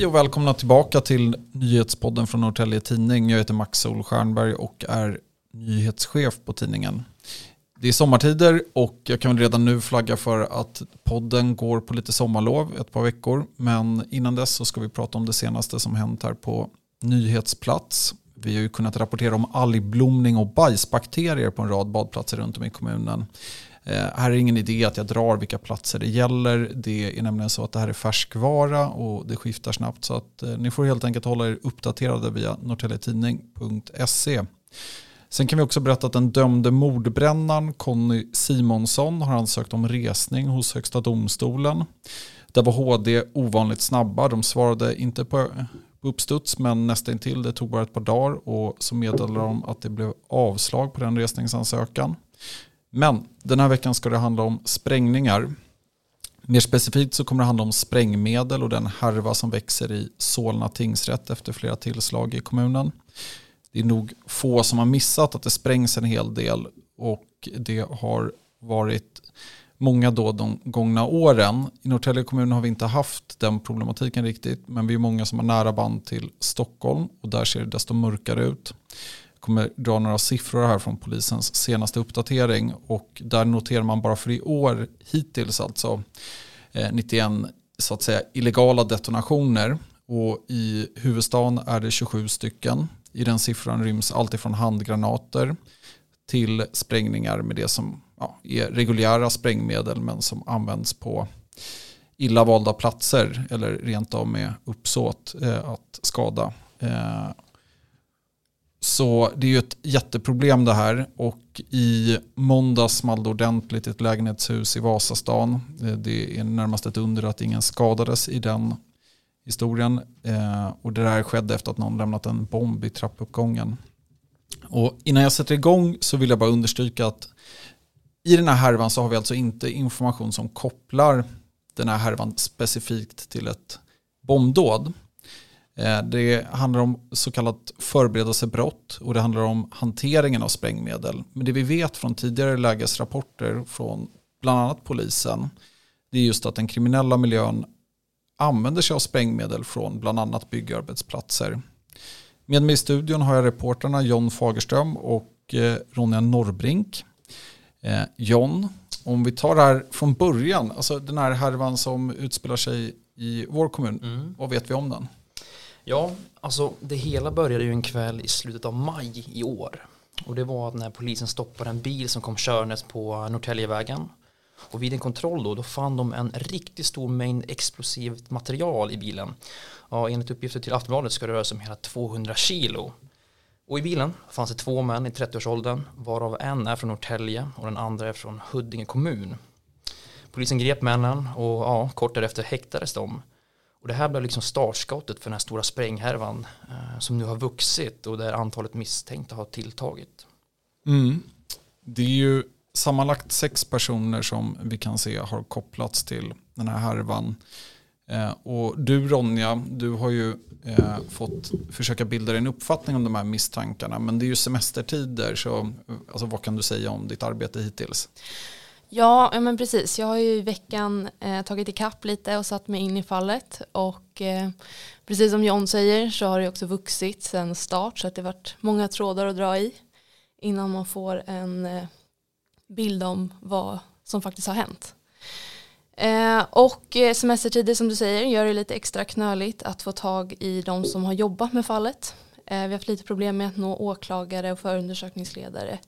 Hej och välkomna tillbaka till nyhetspodden från Norrtälje Tidning. Jag heter Max Solstjernberg och är nyhetschef på tidningen. Det är sommartider och jag kan redan nu flagga för att podden går på lite sommarlov ett par veckor. Men innan dess så ska vi prata om det senaste som hänt här på nyhetsplats. Vi har ju kunnat rapportera om algblomning och bajsbakterier på en rad badplatser runt om i kommunen. Eh, här är ingen idé att jag drar vilka platser det gäller. Det är nämligen så att det här är färskvara och det skiftar snabbt. Så att eh, ni får helt enkelt hålla er uppdaterade via norrtäljetidning.se. Sen kan vi också berätta att den dömde mordbrännaren Conny Simonsson har ansökt om resning hos Högsta domstolen. Där var HD ovanligt snabba. De svarade inte på eh, uppstuds men nästan till. Det tog bara ett par dagar och så meddelade de att det blev avslag på den resningsansökan. Men den här veckan ska det handla om sprängningar. Mer specifikt så kommer det handla om sprängmedel och den härva som växer i Solna tingsrätt efter flera tillslag i kommunen. Det är nog få som har missat att det sprängs en hel del och det har varit många då de gångna åren. I Norrtälje kommun har vi inte haft den problematiken riktigt men vi är många som har nära band till Stockholm och där ser det desto mörkare ut kommer dra några siffror här från polisens senaste uppdatering och där noterar man bara för i år hittills alltså eh, 91 så att säga illegala detonationer och i huvudstaden är det 27 stycken. I den siffran ryms alltifrån handgranater till sprängningar med det som ja, är reguljära sprängmedel men som används på illa valda platser eller rent av med uppsåt eh, att skada. Eh, så det är ju ett jätteproblem det här och i måndags small det ordentligt i ett lägenhetshus i Vasastan. Eh, det är närmast ett under att ingen skadades i den historien. Eh, och det där skedde efter att någon lämnat en bomb i trappuppgången. Och innan jag sätter igång så vill jag bara understryka att i den här härvan så har vi alltså inte information som kopplar den här härvan specifikt till ett bombdåd. Eh, det handlar om så kallat förberedelsebrott och det handlar om hanteringen av sprängmedel. Men det vi vet från tidigare lägesrapporter från bland annat polisen det är just att den kriminella miljön använder sig av sprängmedel från bland annat byggarbetsplatser. Med mig i studion har jag reportrarna John Fagerström och eh, Ronja Norrbrink. Eh, John, om vi tar det här från början, alltså den här härvan som utspelar sig i vår kommun, mm. vad vet vi om den? Ja, alltså det hela började ju en kväll i slutet av maj i år. Och det var när polisen stoppade en bil som kom körandes på Norrtäljevägen. Och vid en kontroll då, då fann de en riktigt stor mängd explosivt material i bilen. Ja, enligt uppgifter till Aftonbladet ska det röra sig om hela 200 kilo. Och i bilen fanns det två män i 30-årsåldern, varav en är från Norrtälje och den andra är från Huddinge kommun. Polisen grep männen och ja, kort därefter häktades de. Och det här blev liksom startskottet för den här stora spränghärvan eh, som nu har vuxit och där antalet misstänkta har tilltagit. Mm. Det är ju sammanlagt sex personer som vi kan se har kopplats till den här härvan. Eh, och du Ronja, du har ju eh, fått försöka bilda dig en uppfattning om de här misstankarna. Men det är ju semestertider, så alltså, vad kan du säga om ditt arbete hittills? Ja, men precis. Jag har ju i veckan eh, tagit ikapp lite och satt mig in i fallet. Och eh, precis som John säger så har det också vuxit sedan start. Så att det har varit många trådar att dra i innan man får en eh, bild om vad som faktiskt har hänt. Eh, och eh, semestertider som du säger gör det lite extra knöligt att få tag i de som har jobbat med fallet. Eh, vi har haft lite problem med att nå åklagare och förundersökningsledare.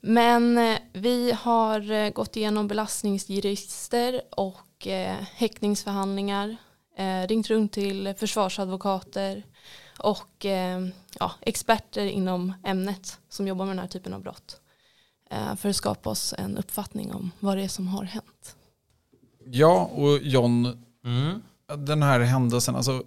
Men eh, vi har eh, gått igenom belastningsregister och eh, häktningsförhandlingar, ringt runt till försvarsadvokater och ja, experter inom ämnet som jobbar med den här typen av brott för att skapa oss en uppfattning om vad det är som har hänt. Ja, och John, mm. den här händelsen, alltså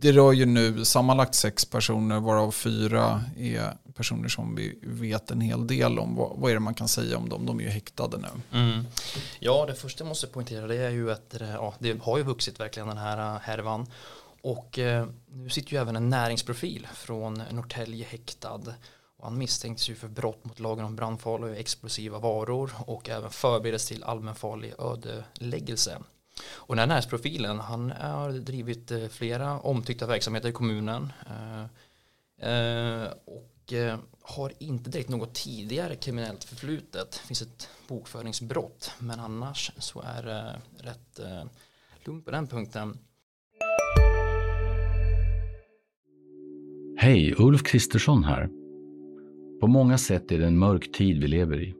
det rör ju nu sammanlagt sex personer varav fyra är personer som vi vet en hel del om. Vad, vad är det man kan säga om dem? De är ju häktade nu. Mm. Ja, det första jag måste poängtera det är ju att eh, ja, det har ju vuxit verkligen den här eh, härvan. Och eh, nu sitter ju även en näringsprofil från Norrtälje häktad. Och han misstänks ju för brott mot lagen om brandfarliga och explosiva varor och även förberedelse till allmänfarlig ödeläggelse. Och den här näringsprofilen, han har drivit eh, flera omtyckta verksamheter i kommunen. Eh, eh, och har inte direkt något tidigare kriminellt förflutet. Det finns ett bokföringsbrott. Men annars så är det rätt lugnt på den punkten. Hej, Ulf Kristersson här. På många sätt är det en mörk tid vi lever i.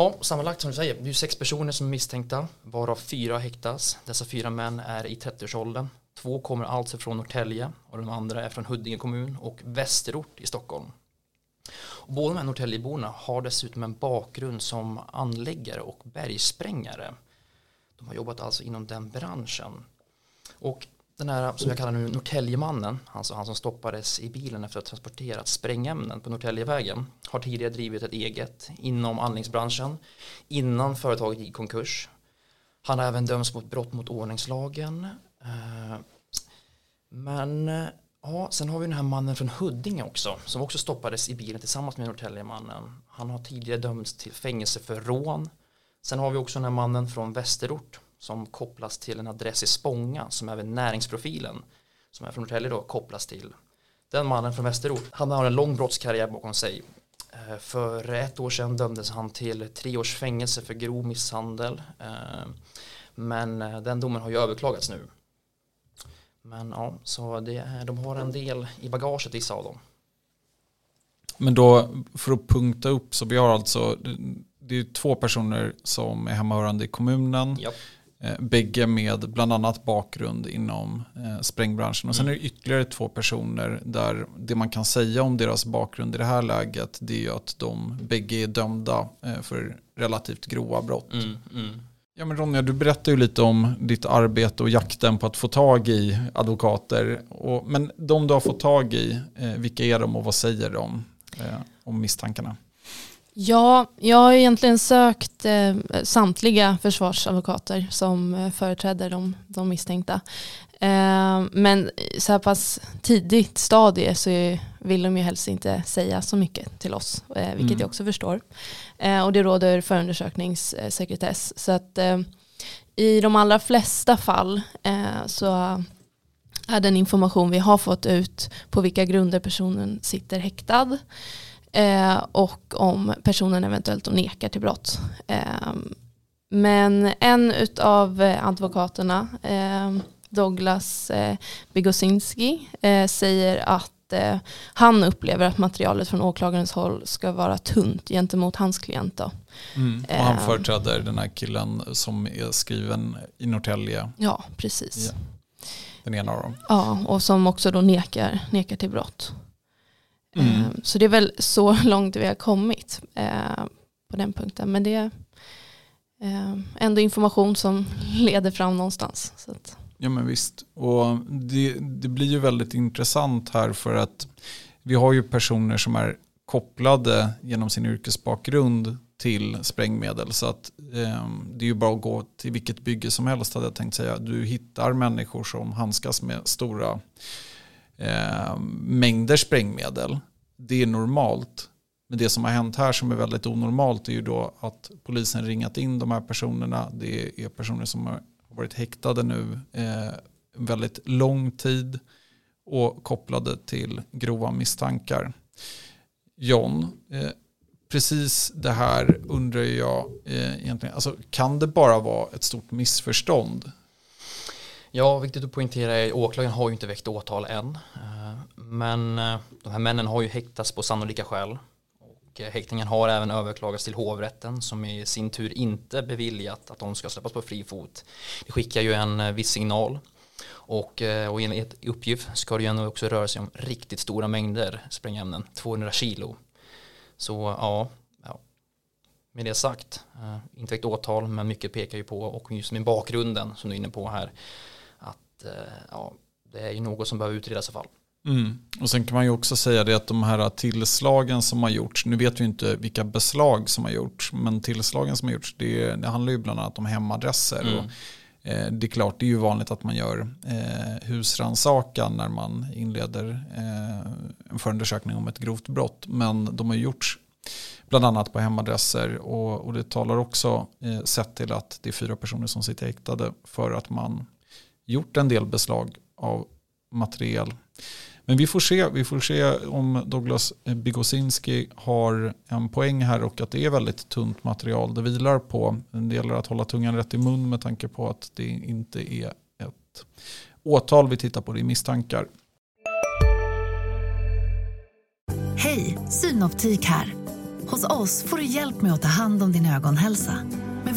Ja, sammanlagt som du säger, det är sex personer som är misstänkta, varav fyra häktas. Dessa fyra män är i 30-årsåldern. Två kommer alltså från Norrtälje och de andra är från Huddinge kommun och Västerort i Stockholm. Och båda de här Norrtäljeborna har dessutom en bakgrund som anläggare och bergsprängare. De har jobbat alltså inom den branschen. Och den här som jag kallar nu Norrtäljemannen, alltså han som stoppades i bilen efter att ha transporterat sprängämnen på Norrtäljevägen, har tidigare drivit ett eget inom anläggningsbranschen innan företaget gick i konkurs. Han har även dömts mot brott mot ordningslagen. Eh, men ja, sen har vi den här mannen från Huddinge också som också stoppades i bilen tillsammans med Norrtäljemannen. Han har tidigare dömts till fängelse för rån. Sen har vi också den här mannen från Västerort som kopplas till en adress i Spånga som även näringsprofilen som är från Norrtälje då kopplas till. Den mannen från Västerort, han har en lång brottskarriär bakom sig. Eh, för ett år sedan dömdes han till tre års fängelse för grov misshandel. Eh, men eh, den domen har ju överklagats nu. Men ja, så det är, de har en del i bagaget vissa av dem. Men då för att punkta upp så vi har alltså det är två personer som är hemmahörande i kommunen. Japp. Eh, bägge med bland annat bakgrund inom eh, sprängbranschen. Och sen är det ytterligare två personer där det man kan säga om deras bakgrund i det här läget det är ju att de bägge är dömda eh, för relativt grova brott. Mm, mm. Ja men Ronja, du berättade ju lite om ditt arbete och jakten på att få tag i advokater. Och, men de du har fått tag i, eh, vilka är de och vad säger de eh, om misstankarna? Ja, jag har egentligen sökt eh, samtliga försvarsadvokater som eh, företräder de, de misstänkta. Eh, men så här pass tidigt stadie så vill de ju helst inte säga så mycket till oss, eh, vilket Mm. jag också förstår. Eh, och det råder förundersökningssekretess. Så att eh, i de allra flesta fall så är den information vi har fått ut på vilka grunder personen sitter häktad eh, och om personen eventuellt då nekar till brott. Eh, men en av advokaterna, eh, Douglas eh, Bigosinski, eh, säger att eh, han upplever att materialet från åklagarens håll ska vara tunt gentemot hans klient. Då. Mm. Och han Eh. företräder den här killen som är skriven i Norrtälje, Ja, precis. Ja. den ena av dem. Ja, och som också då nekar, nekar till brott. Mm. Eh, Så det är väl så långt vi har kommit eh, på den punkten. Men det är eh, ändå information som leder fram någonstans. Så att, Ja men visst. Och det, det blir ju väldigt intressant här för att vi har ju personer som är kopplade genom sin yrkesbakgrund till sprängmedel. Så att eh, det är ju bara att gå till vilket bygge som helst hade jag tänkt säga. Du hittar människor som handskas med stora eh, mängder sprängmedel. Det är normalt. Men det som har hänt här som är väldigt onormalt är ju då att polisen ringat in de här personerna. Det är personer som har varit häktade nu eh, väldigt lång tid och kopplade till grova misstankar. John, eh, precis det här undrar jag eh, egentligen, alltså, kan det bara vara ett stort missförstånd? Ja, viktigt att poängtera är att åklagaren har ju inte väckt åtal än. Eh, men eh, de här männen har ju häktats på sannolika skäl. Och eh, häktningen har även överklagats till hovrätten som i sin tur inte beviljat att de ska släppas på fri fot. Det skickar ju en viss signal. Och, och enligt uppgift ska det ju ändå också röra sig om riktigt stora mängder sprängämnen, 200 kilo. Så ja, ja. med det sagt, inte väckt åtal men mycket pekar ju på och just med bakgrunden som du är inne på här att eh, ja, det är ju något som behöver utredas i fall. Mm. Och sen kan man ju också säga det att de här tillslagen som har gjorts, nu vet vi inte vilka beslag som har gjorts, men tillslagen som har gjorts, det, det handlar ju bland annat om hemadresser. Mm. Och, eh, det är klart, det är ju vanligt att man gör eh, husrannsakan när man inleder eh, en förundersökning om ett grovt brott, men de har gjorts bland annat på hemadresser och, och det talar också eh, sett till att det är fyra personer som sitter häktade för att man gjort en del beslag av material. Men vi får se, vi får se om Douglas Bigosinski har en poäng här och att det är väldigt tunt material det vilar på. Det gäller att hålla tungan rätt i mun med tanke på att det inte är ett åtal vi tittar på, det är misstankar. Hej, Synoptik här. Hos oss får du hjälp med att ta hand om din ögonhälsa.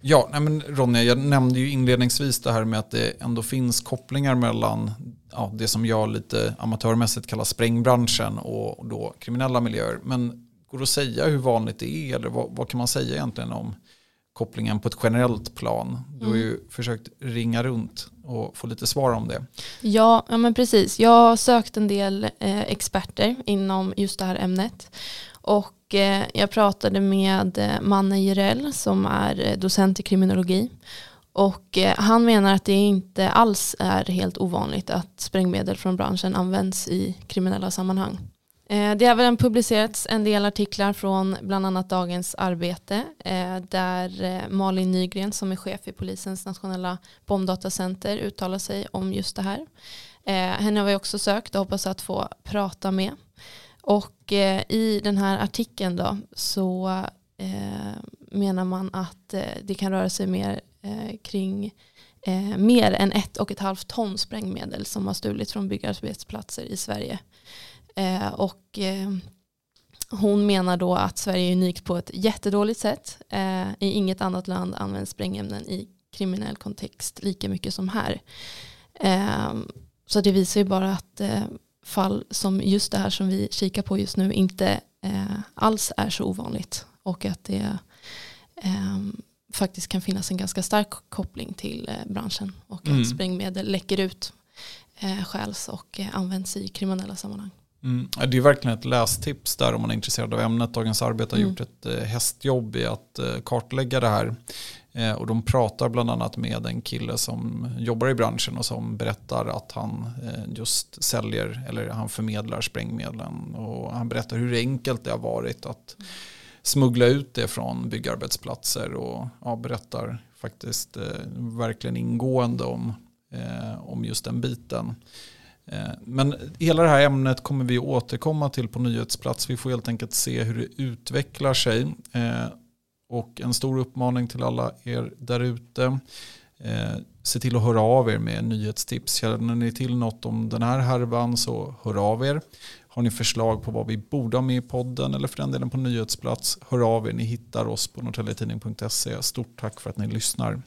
Ja, nej men Ronja, jag nämnde ju inledningsvis det här med att det ändå finns kopplingar mellan ja, det som jag lite amatörmässigt kallar sprängbranschen och då kriminella miljöer. Men går det att säga hur vanligt det är eller vad, vad kan man säga egentligen om kopplingen på ett generellt plan? Du har ju mm. försökt ringa runt och få lite svar om det. Ja, ja men precis. Jag har sökt en del eh, experter inom just det här ämnet. Och och eh, jag pratade med eh, Manne Jirell som är eh, docent i kriminologi. Och han menar att det inte alls är helt ovanligt att sprängmedel från branschen används i kriminella sammanhang. Det har även publicerats en del artiklar från bland annat Dagens Arbete där Malin Nygren som är chef i polisens nationella bombdatacenter uttalar sig om just det här. Henne har vi också sökt och hoppas att få prata med. Och eh, i den här artikeln då så eh, menar man att eh, det kan röra sig mer eh, kring eh, mer än ett och ett halvt ton sprängmedel som har stulits från byggarbetsplatser i Sverige. Eh, och hon menar då att Sverige är unikt på ett jättedåligt sätt. I inget annat land används sprängämnen i kriminell kontext lika mycket som här. Så det visar ju bara att fall som just det här som vi kikar på just nu inte eh, alls är så ovanligt och att det eh, faktiskt kan finnas en ganska stark koppling till eh, branschen och mm. att sprängmedel läcker ut, eh, stjäls och eh, används i kriminella sammanhang. Mm. Det är verkligen ett lästips där om man är intresserad av ämnet. Dagens Arbete har mm. gjort ett eh, hästjobb i att eh, kartlägga det här. Eh, och de pratar bland annat med en kille som jobbar i branschen och som berättar att han eh, just säljer eller han förmedlar sprängmedlen. Och han berättar hur enkelt det har varit att smuggla ut det från byggarbetsplatser och ja, berättar faktiskt eh, verkligen ingående om, om just den biten. Eh, men hela det här ämnet kommer vi återkomma till på nyhetsplats. Vi får helt enkelt se hur det utvecklar sig. Och en stor uppmaning till alla er där ute. Eh, se till att höra av er med nyhetstips. Känner ni till något om den här härvan så hör av er. Har ni förslag på vad vi borde ha med i podden eller för den delen på nyhetsplats, hör av er. Ni hittar oss på norrtäljetidning.se. Stort tack för att ni lyssnar.